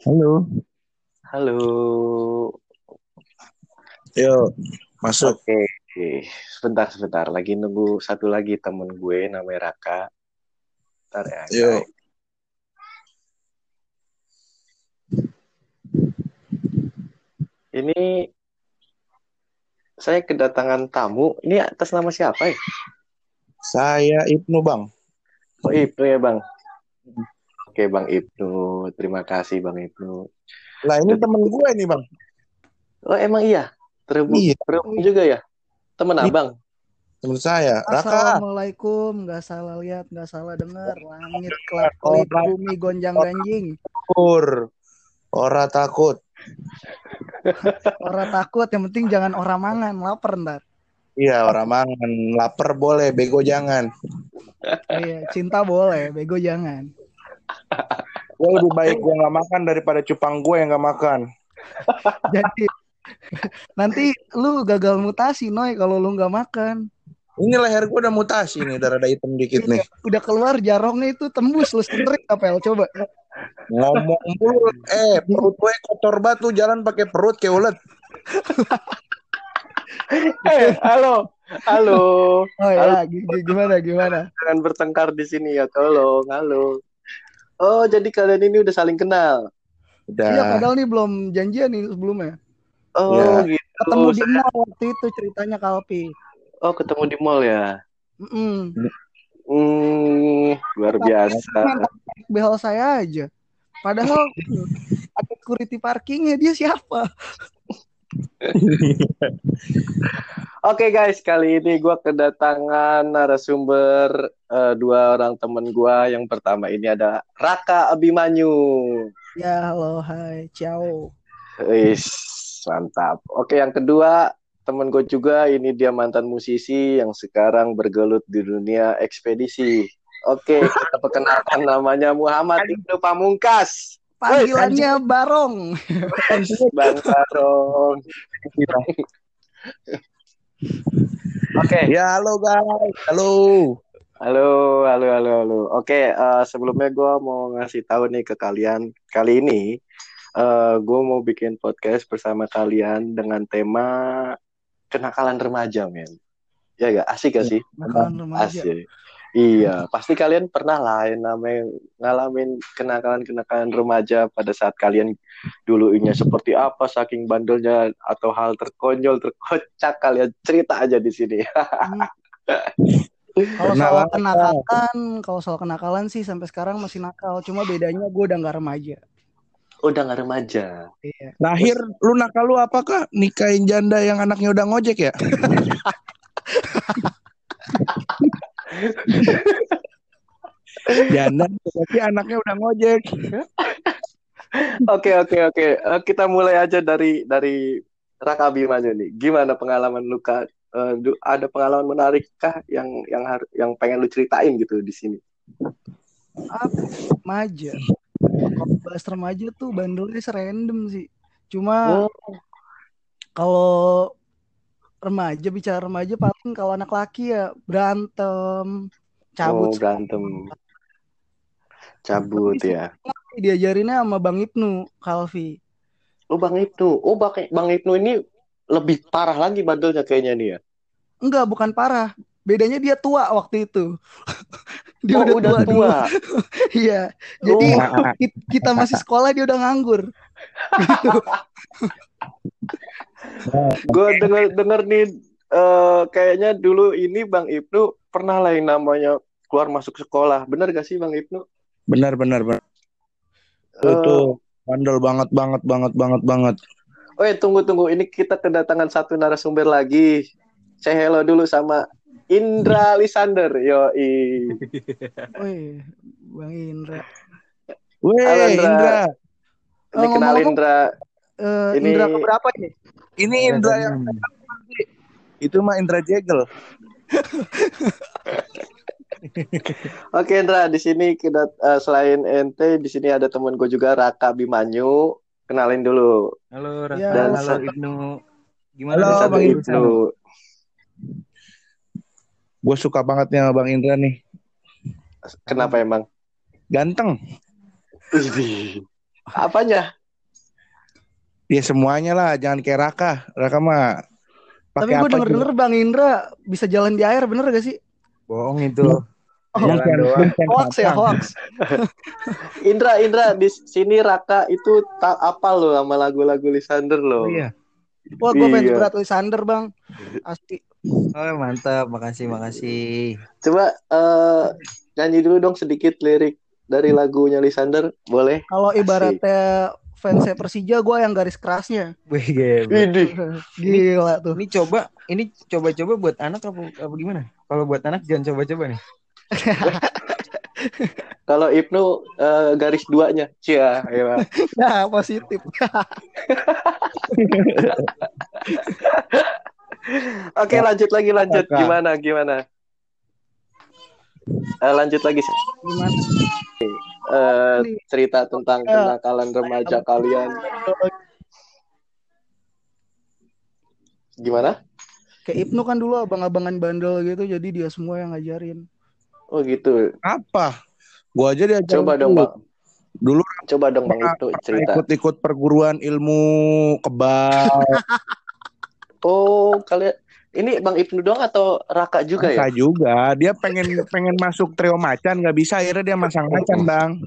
Halo. Halo. Yuk, masuk. Oke, sebentar sebentar. Lagi nunggu satu lagi temen gue namanya Raka. Ntar ya. Yuk. Ini saya kedatangan tamu. Ini atas nama siapa ya? Saya Ibnu, Bang. Oh Ibnu ya bang. Oke bang Ibnu, terima kasih bang Ibnu. Lah ini temen gue nih, Bang. Oh emang iya, terhubung, Iya. terhubung juga ya, temen Iya. abang. Temen saya. Raka. Assalamualaikum, nggak salah lihat, nggak salah dengar. Langit, kelap, kelip, bumi, gonjang ganjing. Pur. Ora takut. Orang takut, yang penting jangan orang mangan, lapar ntar. Iya, orang mangan. Laper boleh, bego jangan. Iya, cinta boleh, bego jangan. Gue lebih baik gue nggak makan daripada cupang gue yang nggak makan. Jadi nanti lu gagal mutasi, Noy, kalau lu nggak makan. Ini leher gue udah mutasi nih, udah rada hitam dikit nih. Udah keluar jarongnya itu tembus lu sendiri apa coba. Ngomong mulu, eh perut gue kotor batu jalan pakai perut kayak ulet. Eh, halo, halo. Oh ya, gi- gimana gimana? Jangan bertengkar di sini ya, tolong. Halo. Oh, jadi kalian ini udah saling kenal. Udah. Iya, padahal nih belum janjian nih sebelumnya. Oh, Iya. gitu. Ketemu di mall waktu itu ceritanya Kalpi. Oh, ketemu di mall ya. Mm-mm. Hmm, luar biasa. behel saya aja. Padahal ada security parkingnya dia siapa? Oke guys, kali ini gue kedatangan narasumber eh, dua orang temen gue. Yang pertama ini ada Raka Abimanyu. Ya halo, hai, ciao. Wis, mantap. Oke, yang kedua temen gue juga ini dia mantan musisi yang sekarang bergelut di dunia ekspedisi. Oke, kita perkenalkan namanya Muhammad Ibnu Pamungkas. Panggilannya Barong. Bang Sarong. Oke, Ya halo guys, halo. halo, halo, halo, halo. Oke, eh, sebelumnya gue mau ngasih tahu nih ke kalian. Kali ini eh gue mau bikin podcast bersama kalian dengan tema kenakalan remaja, men. Ya gak? Asik gak sih? Bakalan remaja. Asik. Iya, pasti kalian pernah lah yang namanya ngalamin kenakalan-kenakalan remaja pada saat kalian dulunya seperti apa, saking bandelnya atau hal terkonyol, terkocak kalian cerita aja di sini. Kalau soal kenakalan, kalau soal kenakalan sih sampai sekarang masih nakal. Cuma bedanya gue udah nggak remaja. Udah nggak remaja. Iya. Terakhir lu nakal lu apakah nikahin janda yang anaknya udah ngojek ya? janda tapi anaknya udah ngojek. Oke, oke, oke. Eh, Kita mulai aja dari dari Raka Abimanyu nih. Gimana pengalaman lu Kak? Eh, ada pengalaman menarik kah yang yang har- yang pengen lu ceritain gitu di sini? Apa? Remaja. Kalau bahas remaja tuh bandelnya serandom sih. Cuma Oh, kalau remaja bicara remaja paling kalau anak laki ya berantem, cabut oh, berantem. Cabut ya. diajarinnya sama Bang Ibnu Kalvi. Oh Bang Ibnu, oh Bang, Bang Ibnu ini lebih parah lagi bandelnya kayaknya nih ya. Enggak, bukan parah. Bedanya dia tua waktu itu. dia oh udah, udah tua, tua. Iya. Jadi Oh. ki- kita masih sekolah dia udah nganggur. Gue denger denger nih eh, kayaknya dulu ini Bang Ibnu pernah lah yang namanya keluar masuk sekolah. Bener gak sih Bang Ibnu? Benar benar benar. Itu Eh, bandel banget banget banget banget banget. Oh ya tunggu tunggu ini kita kedatangan satu narasumber lagi. Saya hello dulu sama Indra Lisander. Yo Woi, Bang Indra. Weh, Halo, Indra. Indra. Ini Oh, kenal Indra. Eh, Ini- Indra keberapa ini? Ini Indra yang itu mah Indra Jegel. Oke Indra, di sini kita eh, selain ente di sini ada teman gue juga Raka Bimanyu. Kenalin dulu. Halo Raka, Ya, Dan halo sa- Ibnu. Gimana Halo, Satu Bang Ibnu? Gue suka banget nih sama Bang Indra nih. Kenapa emang? Ganteng. Apanya? Ya semuanya lah, jangan kayak Raka. Raka mah Tapi gue denger denger Bang Indra bisa jalan di air bener gak sih? Bohong itu. Oh, Jalan Bukan, doang. bukan Hoax ya hoax. Indra, Indra di sini Raka itu tak apa lo sama lagu-lagu Lisander lo. Oh iya. Wah gue pengen Iya. berat Lysander bang. Asli. Oh mantap, makasih makasih. Coba eh nyanyi dulu dong sedikit lirik dari lagunya Lisander, boleh? Kalau Asik. Fans Persija gue yang garis kerasnya. Wih, gila. Tuh. Ini coba, ini coba-coba buat anak apa, apa gimana? Kalau buat anak jangan coba-coba nih. Kalau Ibnu eh, garis duanya, cia, ya. Nah positif. Oke, lanjut lagi, lanjut. Gimana, gimana? Eh, lanjut lagi Gimana? Eh, cerita tentang Ya. kenakalan remaja kalian. Gimana? Kayak Ibnu kan dulu abang-abangan bandel gitu, jadi dia semua yang ngajarin. Oh gitu. Apa? Gua aja diajarin Coba dong. Bang. Dulu Coba dong, Bang pernah cerita. ikut-ikut perguruan ilmu kebal Oh, kalian ini Bang Ibnu doang atau Raka juga ya? Raka juga. Dia pengen pengen masuk trio macan nggak bisa akhirnya dia masang macan bang.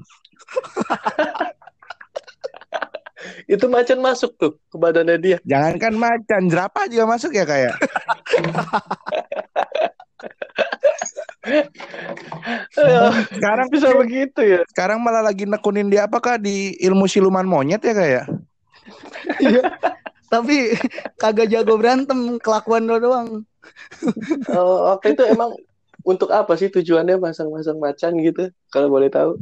Itu macan masuk tuh ke badannya dia. Jangankan macan, jerapah juga masuk ya kayak. Sekarang Bisa begitu ya? sekarang malah lagi nekunin dia apakah di ilmu siluman monyet ya kayak? Iya. Tapi kagak jago berantem, kelakuan do doang. Oh, waktu itu emang untuk apa sih tujuannya masang-masang macan gitu? Kalau boleh tahu.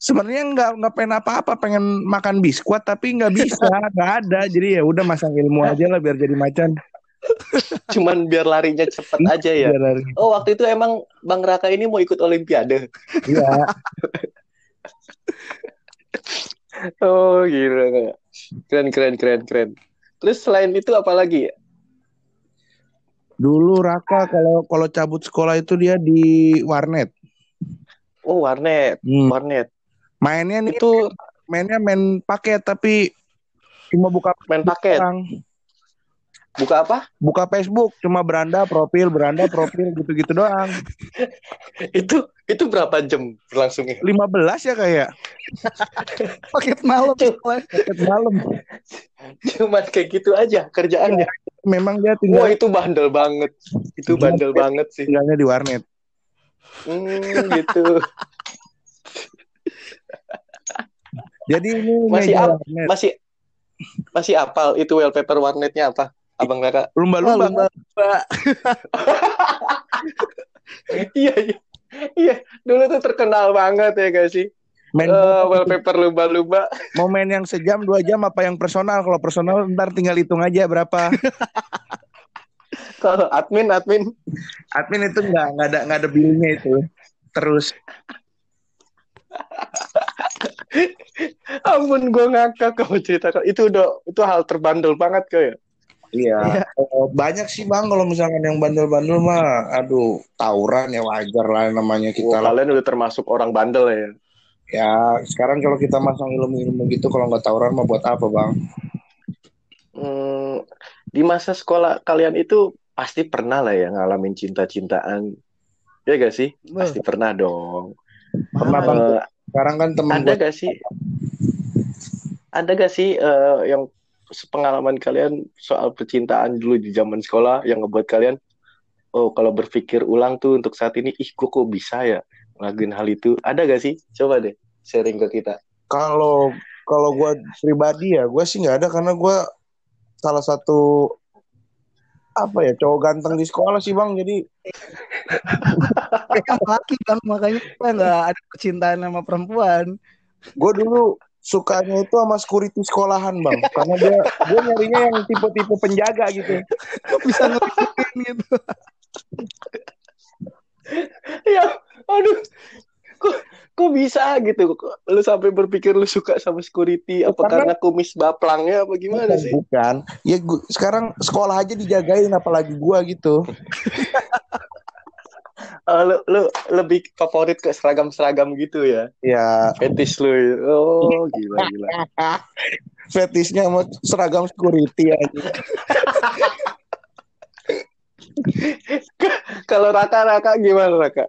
Sebenarnya nggak nggak pengen apa-apa, pengen makan biskuit tapi nggak bisa, nggak ada. Jadi ya udah masang ilmu aja lah biar jadi macan. Cuman biar larinya cepet aja ya. Biar lari. Oh, waktu itu emang Bang Raka ini mau ikut Olimpiade. Iya. Oh, gila. Keren, keren, keren, keren. Terus selain itu apa lagi? Dulu Raka kalau kalau cabut sekolah itu dia di warnet. Oh, warnet. Hmm. Warnet. Mainnya nih Itu mainnya main paket tapi cuma buka main paket. orang. Buka apa? Buka Facebook cuma beranda profil, beranda profil gitu-gitu doang. Itu itu berapa jam berlangsungnya? 15 ya kayak Paket malam. paket malam. Cuman kayak gitu aja kerjaannya. Memang dia Wah, tinggal itu bandel banget. Itu bandel banget sih. tinggalnya di warnet. Hmm, gitu. Jadi ini Masih warnet. masih masih apal itu wallpaper warnetnya apa? Abang Raka. lumba-lumba. Lumba-lumba. iya, iya. Iya, dulu tuh terkenal banget ya guys sih. Main Eh, wallpaper lumba-lumba. mau main yang sejam dua jam apa yang personal? Kalau personal ntar tinggal hitung aja berapa. Kalau admin, admin. Admin itu nggak nggak ada nggak ada billnya itu. Terus Ampun, gue ngakak kalau cerita. Itu udah itu hal terbandel banget kayak. Iya, Oh, banyak sih bang kalau misalkan yang bandel-bandel mah, aduh, tawuran ya wajar lah namanya kita Wah, lah. kalian udah termasuk orang bandel ya. Ya, sekarang kalau kita masang ilmu-ilmu gitu, kalau nggak tawuran mah buat apa bang? Hmm, di masa sekolah kalian itu pasti pernah lah ya ngalamin cinta-cintaan. Ya gak sih? Wah, Pasti pernah dong. Pernah bang. Eh, Sekarang kan temen ada gak sih? Ada gak sih eh, yang pengalaman kalian soal percintaan dulu di zaman sekolah yang ngebuat kalian oh kalau berpikir ulang tuh untuk saat ini ih gue kok bisa ya ngelakuin hal itu ada gak sih coba deh sharing ke kita kalau kalau gue pribadi ya, gue sih nggak ada karena gue salah satu apa ya cowok ganteng di sekolah sih bang. Jadi laki bang, makanya kita nggak ada percintaan sama perempuan. gue dulu sukanya itu sama security sekolahan bang, karena dia dia nyarinya yang tipe-tipe penjaga gitu. Bisa ngertiin gitu. ya aduh kok kok bisa gitu lu sampai berpikir lu suka sama security apa Karena- karena kumis baplangnya apa gimana bukan, sih bukan. Ya gua, sekarang sekolah aja dijagain apalagi gua gitu. Oh, lu, lu lebih favorit ke seragam-seragam gitu ya? Ya, Fetish lu. Oh, gila gila. fetisnya sama seragam security aja. Kalau Raka Raka gimana Raka?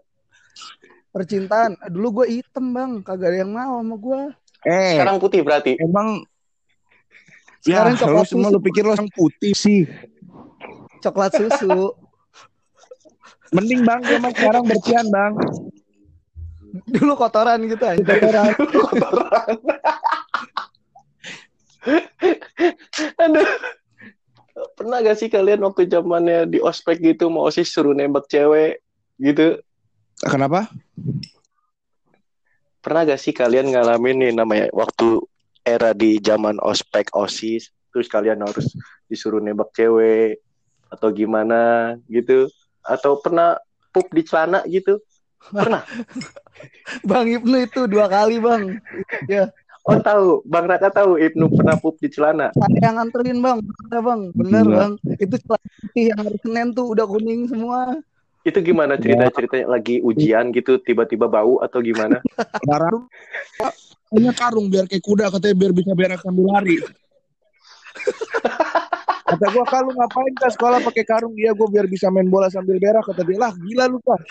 Percintaan. Dulu gue hitam bang, kagak ada yang mau sama gue. Eh, Sekarang putih berarti. emang Sekarang ya, lu coklat semua susu. lu pikir lu putih sih. Coklat susu. Mending bang, mah sekarang bersihan bang. Dulu kotoran gitu aja. Kotoran. Aduh. Pernah gak sih kalian waktu zamannya di ospek gitu mau sih suruh nembak cewek gitu? Kenapa? Pernah gak sih kalian ngalamin nih namanya waktu era di zaman ospek osis terus kalian harus disuruh nembak cewek atau gimana gitu? Atau pernah pup di celana gitu? Pernah? Bang Ibnu itu dua kali bang. Oh tahu, Bang Raka tahu Ibnu pernah pup di celana. Saya yang nganterin bang. Bener bang. Bener Gila. bang. Itu celana putih yang hari Senin tuh udah kuning semua. Itu gimana cerita ceritanya lagi ujian gitu tiba-tiba bau atau gimana? Barang punya karung biar kayak kuda katanya biar bisa berak sambil lari. Kata gua kalau ngapain ke sekolah pakai karung iya gua biar bisa main bola sambil berak kata dia lah gila lu pak.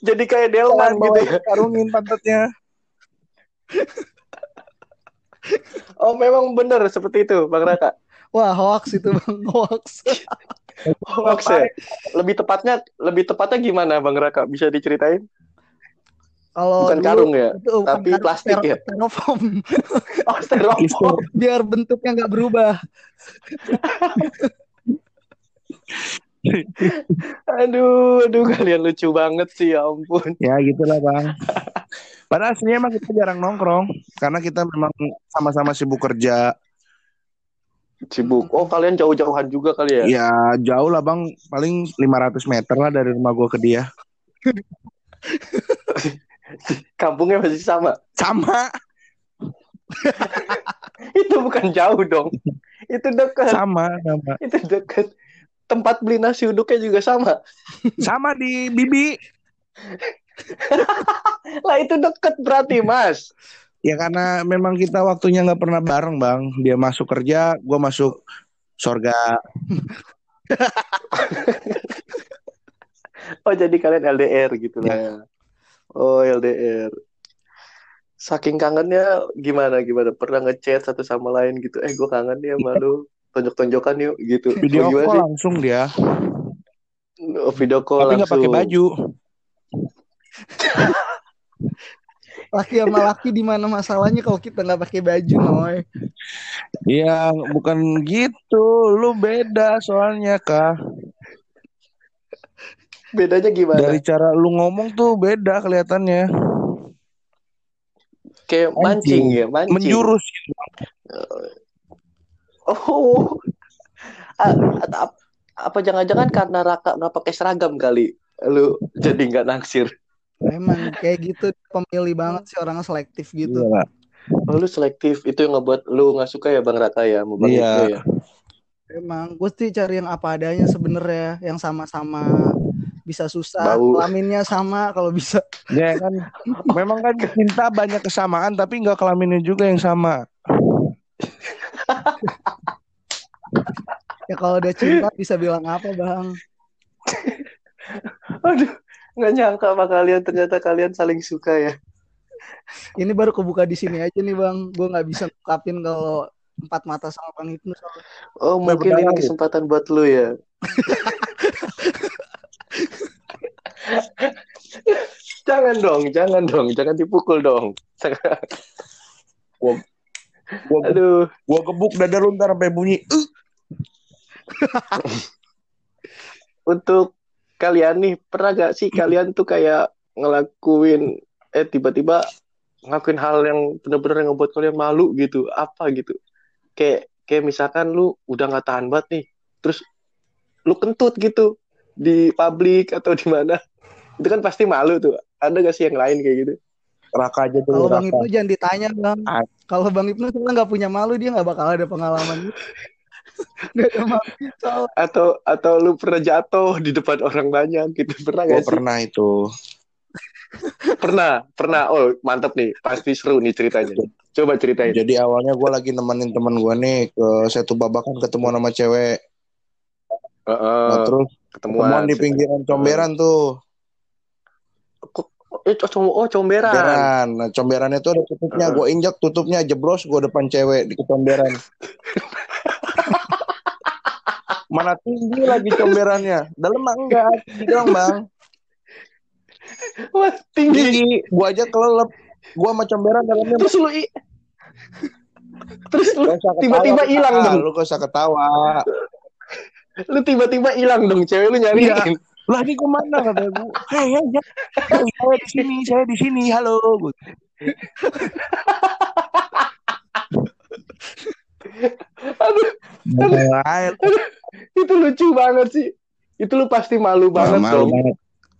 Jadi kayak delman gitu ya. karungin pantatnya. Oh memang benar seperti itu Bang Raka. Wah hoax itu bang. Hoax. Hoax ya? Lebih tepatnya lebih tepatnya gimana Bang Raka? Bisa diceritain? Kalau Bukan dulu karung ya, itu tapi karung, plastik ya? Styrofoam. Oh styrofoam. Biar bentuknya nggak berubah. Aduh, aduh kalian lucu banget sih ya ampun. Ya gitulah bang. Padahal aslinya emang kita jarang nongkrong karena kita memang sama-sama sibuk kerja. Sibuk. Oh kalian jauh-jauhan juga kali ya? Ya jauh lah bang, paling 500 meter lah dari rumah gua ke dia. Kampungnya masih sama. Sama, Itu bukan jauh dong. Itu dekat. sama, sama. Itu dekat. Tempat beli nasi uduknya juga sama. Sama di Bibi. Lah itu deket berarti mas. Ya karena memang kita waktunya nggak pernah bareng bang. Dia masuk kerja, gua masuk sorga. Oh jadi kalian LDR gitu lah ya. Oh LDR. Saking kangennya gimana gimana pernah ngechat satu sama lain gitu. Eh gue kangen nih sama lu. Tonjok-tonjokan yuk gitu. Video Oh, call sih? langsung dia, Oh, video call tapi nggak langsung. pakai baju. Laki sama laki di mana masalahnya kalau kita nggak pakai baju, Noy. Iya, bukan gitu. Lu beda soalnya kah. Bedanya gimana? Dari cara lu ngomong tuh beda kelihatannya. Kayak mancing Mancing. ya, mancing. Menjurus. Oh. Ap- apa jangan-jangan karena Raka nggak pakai seragam kali lu jadi nggak naksir. Emang kayak gitu pemilih banget sih orang selektif gitu. Iya. Oh, lu selektif itu yang ngebuat lu nggak suka ya Bang Raka ya, mau Bang Iya. Ya. Emang gue sih cari yang apa adanya sebenarnya, yang sama-sama bisa susah, Bau. kelaminnya sama kalau bisa. Ya kan, memang kan cinta banyak kesamaan tapi nggak kelaminnya juga yang sama. Ya kalau udah cinta bisa bilang apa, Bang? Aduh, nggak nyangka sama kalian ternyata kalian saling suka ya. Ini baru kebuka di sini aja nih, Bang. Gue nggak bisa ngungkapin kalau empat mata sama Bang Ibnu soalnya. Oh, mungkin ini kesempatan buat lu ya. jangan dong, jangan dong, jangan dipukul dong. Gua, Aduh, gua gebuk dada lu ntar sampai bunyi. "Uh." untuk kalian nih pernah gak sih kalian tuh kayak ngelakuin eh tiba-tiba ngelakuin hal yang bener-bener yang ngebuat kalian malu gitu apa gitu kayak kayak misalkan lu udah nggak tahan banget nih terus lu kentut gitu di publik atau di mana itu kan pasti malu tuh ada gak sih yang lain kayak gitu Raka aja dulu. Kalau Bang. Ibnu jangan ditanya, Bang. Ah. Kalau Bang Ibnu sebenarnya nggak punya malu, dia nggak bakal ada pengalaman. atau atau lu pernah jatuh di depan orang banyak gitu pernah gak sih pernah itu. pernah pernah oh mantap nih pasti seru nih ceritanya coba ceritain Jadi awalnya gue lagi nemenin teman gue nih ke Setu Babakan ketemu sama cewek. Heeh, Nah, terus ketemuan ketemuan di pinggiran comberan tuh. Eh, oh, com- oh comberan Comberan. Nah, comberan itu ada tutupnya. Heeh. Gue injak tutupnya jeblos gue depan cewek di comberan. Mana tinggi lagi comberannya. Dalam enggak, doang bang. Wah, tinggi Tinggi. Gue aja kelelep. Gue sama comberan dalamnya terus lu i- terus lu tiba-tiba hilang dong Lu gak usah ketawa. lu tiba-tiba hilang dong cewek lu nyariin Lah ini ke mana kata gue? Hei, hei, ya. Hei, saya di sini, saya di sini. Halo. Gua- aduh Mulai. itu lucu banget sih itu lu pasti malu banget Malu dong banget.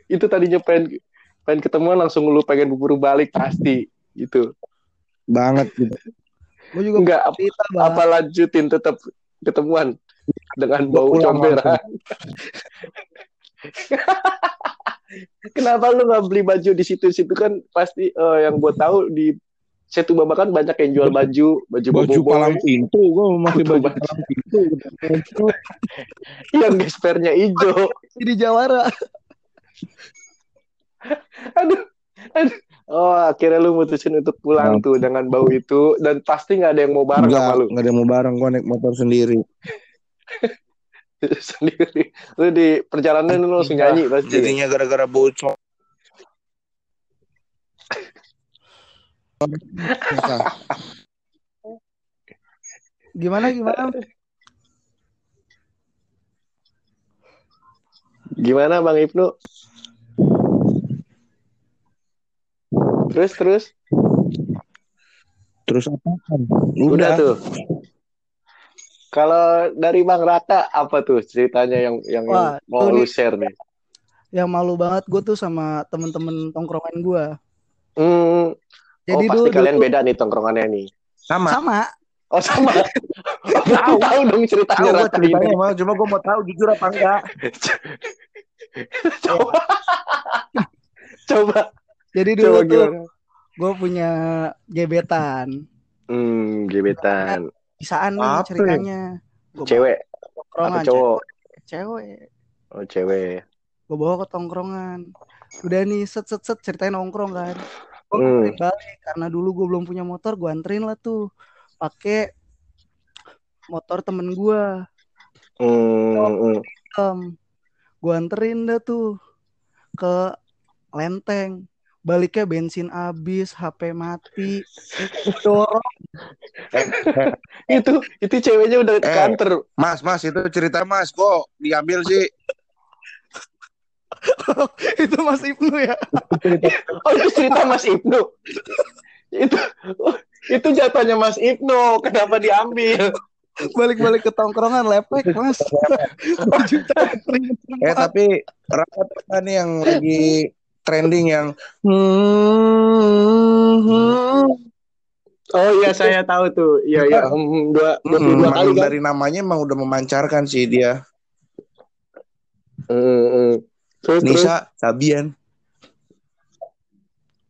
itu tadinya pengen pengen ketemuan langsung lu pengen buru balik pasti gitu banget gitu. Gue juga enggak ap- cerita bang. apa lanjutin tetap ketemuan dengan bau comberan kenapa lu nggak beli baju di situ-situ kan pasti eh, yang gue tahu di Setu Babakan banyak yang jual baju baju Baju boboiboy, palang pintu, gue Betul baju banget. palang pintu. yang gespernya hijau Jadi Jawara. aduh aduh oh akhirnya lu mutusin untuk pulang Nah. tuh dengan bau itu dan pasti nggak ada yang mau bareng Enggak, sama lu enggak ada yang mau bareng, gue naik motor sendiri. sendiri lu di perjalanan lu langsung nyanyi pasti Jadinya gara-gara bocor. Gimana gimana? gimana bang Ibnu terus terus Terus apa? udah, tuh kalau dari bang Raka apa tuh ceritanya yang yang Wah, mau lu nih. share nih Yang malu banget gue tuh sama temen-temen tongkrongan gue. hmm, Jadi oh pasti dulu, kalian dulu beda nih tongkrongannya nih Sama. sama. oh sama tahu tahu dong ceritanya Raka ceritanya ini mau, cuma gue mau tahu jujur apa enggak. coba coba Jadi dulu coba tuh gue punya gebetan. hmm gebetan Bisaan nih Apa? ceritanya. Gua cewek tongkrongan, apa cowok Cewek. cewek. oh cewek Gue bawa ke tongkrongan. Udah nih set set set ceritain nongkrong kan. Gue Hmm. balik karena dulu gue belum punya motor, gue anterin lah tuh pakai motor temen gue. hmm, hmm. Um, gue anterin dah tuh ke Lenteng. Baliknya bensin habis, HP mati, dorong itu itu ceweknya udah ke Eh. kantor Mas, mas itu cerita mas, kok diambil sih? itu Mas Ibnu ya. Oh itu cerita Mas Ibnu. itu oh, itu jatuhnya Mas Ibnu. Kenapa diambil? Balik-balik ke tongkrongan lepek, Mas. Juta Eh tapi rapat apa nih yang lagi trending yang Oh iya saya tahu tuh. Iya iya. Hmm, dua dua puluh Hmm, dua kali kan. dari namanya emang udah memancarkan sih dia. Hmm, hmm. Terus terus. Nisa Sabian.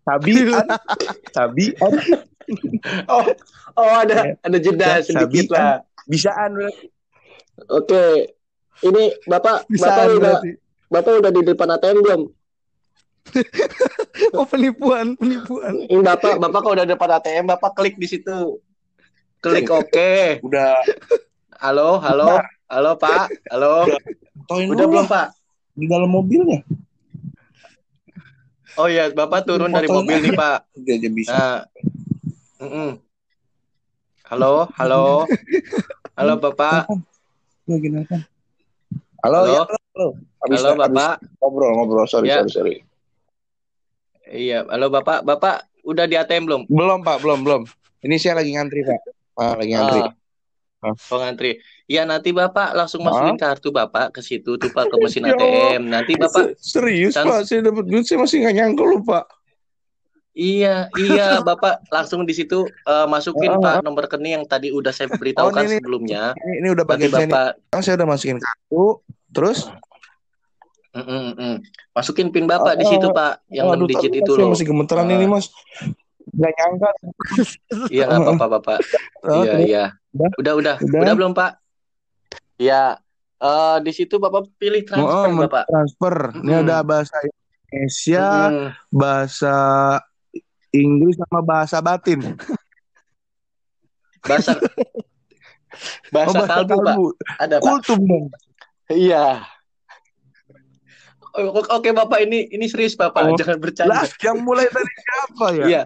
Sabian. Sabian. Oh oh ada ada jeda Ya, sedikit Sabi, lah. Bisaan. Oke. Ini Bapak Bisa Bapak udah berarti. Bapak udah di depan ATM belum? Oh penipuan, penipuan. Ini Bapak Bapak kalau udah depan ATM Bapak klik di situ. Klik oke. Udah Halo, halo. Halo, Pak. Halo. Udah dulu belum, Pak? di dalam mobilnya. Oh iya, Bapak turun dari mobil nih, Pak. Udah aja bisa. Nah. Mm-mm. Halo, halo. Halo, Bapak. Nelfon. Halo, Halo. ya, halo. Habis, Halo, Bapak. ngobrol, ngobrol. Sorry, Ya. sorry, sorry. Iya, halo Bapak. Bapak udah di ATM belum? Belum, Pak, belum, belum. Ini saya lagi ngantri, Pak. Pak, lagi ngantri. Ah. Oh, ngantri. Ya, nanti Bapak langsung masukin kartu Bapak ke situ tuh Pak ke mesin Ya. ATM. Nanti Bapak Se- Serius, Can- Pak. Saya dapat duit, saya masih nggak nyangka loh, Pak. Iya, iya, Bapak langsung di situ eh, masukin Oh, Pak nomor rekening yang tadi udah saya beritahukan Oh, ini- sebelumnya. Ini, ini udah bagian saya. Bapak Sekarang saya udah masukin kartu. Terus? Mm, mm, masukin pin Bapak di Oh, situ, Pak, yang 6 digit itu loh. masih gemeteran Ah. ini mas. Gak nyangka. Iya, nggak apa-apa, Bapak. Oh, Iya, iya. Udah? Udah, udah. Belum, Pak? Iya. Eh, di situ Bapak pilih Oh, transfer, menu Bapak. transfer. Ini Mm. ada bahasa Indonesia, Mm. bahasa Inggris sama bahasa batin. Bahasa bahasa oh, kalbu, Pak. Ada, Pak. Kultum dong. Iya. Oke, Bapak, ini ini serius, Bapak. Oh. Jangan bercanda. Lah, yang mulai dari siapa ya? Iya.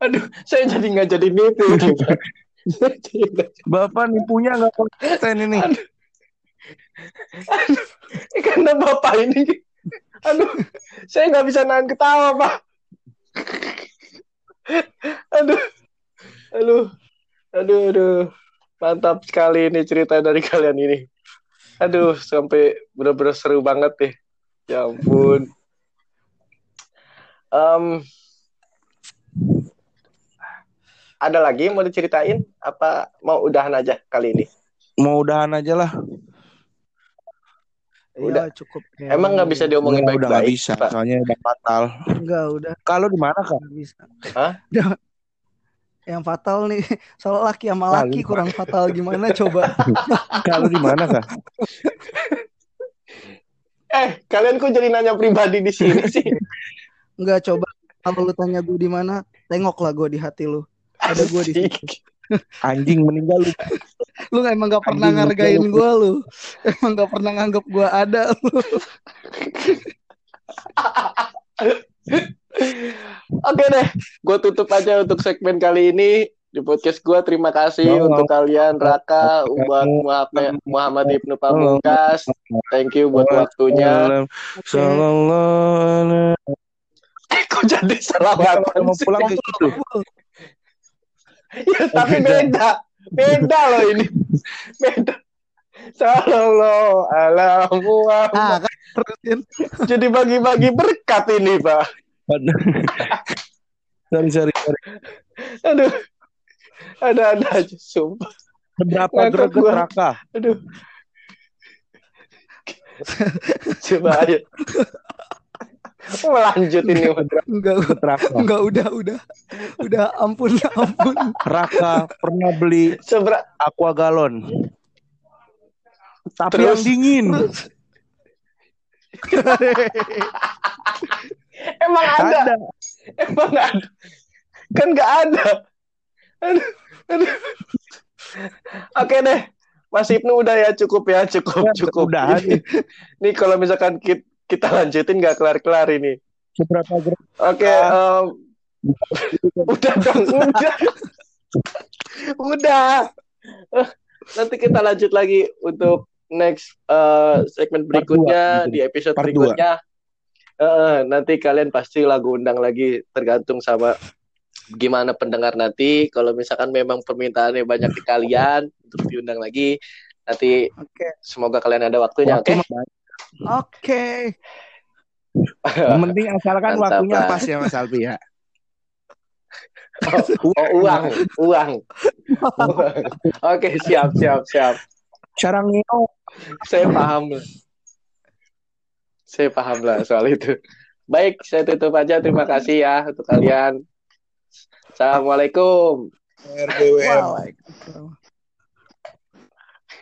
Aduh, saya jadi nggak jadi nipu Bapak nipunya nggak konsisten ini. Karena Bapak ini, aduh, saya nggak bisa nahan ketawa, Pak. Aduh, aduh, aduh, aduh. Mantap sekali ini cerita dari kalian ini. Aduh, sampai bener-bener seru banget deh. Ya ampun. Em, ada lagi yang mau diceritain? Apa mau udahan aja kali ini? Mau udahan aja lah. Udah. Iya, cukup. Emang nggak bisa diomongin Udah, udah nggak baik-baik? bisa, Pak? soalnya udah fatal. Enggak, udah Kalau di mana kak? bisa. Hah? Udah. Yang fatal nih, soal laki sama laki Lalu. kurang fatal gimana coba? Kalau di mana kak? Eh, kalian kok jadi nanya pribadi di sini sih? Enggak coba. Kalau lu tanya gue di mana, tengoklah gue di hati lu. Ada gue di situ. Anjing meninggal lu. Lu emang gak pernah Anjing, ngargain lu. gue lu. Emang gak pernah nganggap gue ada lu. Oke deh, gue tutup aja untuk segmen kali ini di podcast gue. Terima kasih Oh. untuk kalian Raka, buat Muhammad, Muhammad Ibnu Pamungkas. Thank you buat waktunya. Sallallahu Kok jadi salah Kalau mau pulang kayak gitu. Ya, tapi beda, beda loh ini, beda. Sallallahu ala Ah, kan terusin. Jadi bagi-bagi berkat ini, Pak. sorry, sorry, sorry. Aduh, ada-ada aja, sumpah. Seberapa Ngakak greget. Raka? Aduh. Coba ayo. Mau lanjut ini. Enggak, Raka. enggak udah, udah. Udah ampun, ampun. Raka pernah beli Sebera aqua galon. Tapi Terus? yang dingin. emang ada, Ada. emang ada. Kan nggak ada. Aduh, aduh. Oke deh. Mas Ibnu udah ya cukup ya cukup cukup. Udah Ini, nih kalau misalkan kita, kita lanjutin nggak kelar-kelar ini. Seberapa? Oke, em, udah dong, udah. udah. Nanti kita lanjut lagi untuk next eh, segmen Part berikutnya dua, di episode Part berikutnya. Eh, nanti kalian pasti lagu undang lagi tergantung sama gimana pendengar nanti. Kalau misalkan memang permintaannya banyak di kalian untuk diundang lagi, nanti Oke. semoga kalian ada waktunya. Waktu Oke. Oke. Yang penting asalkan Mantap, waktunya pas ya Mas Alpi ya. Oh, uang, uang. Uang. Oke, siap, siap, siap. Sarang Nino. Saya paham. Saya paham lah soal itu. Baik, saya tutup aja. Terima kasih ya untuk kalian. Assalamualaikum. RBWM. Waalaikumsalam.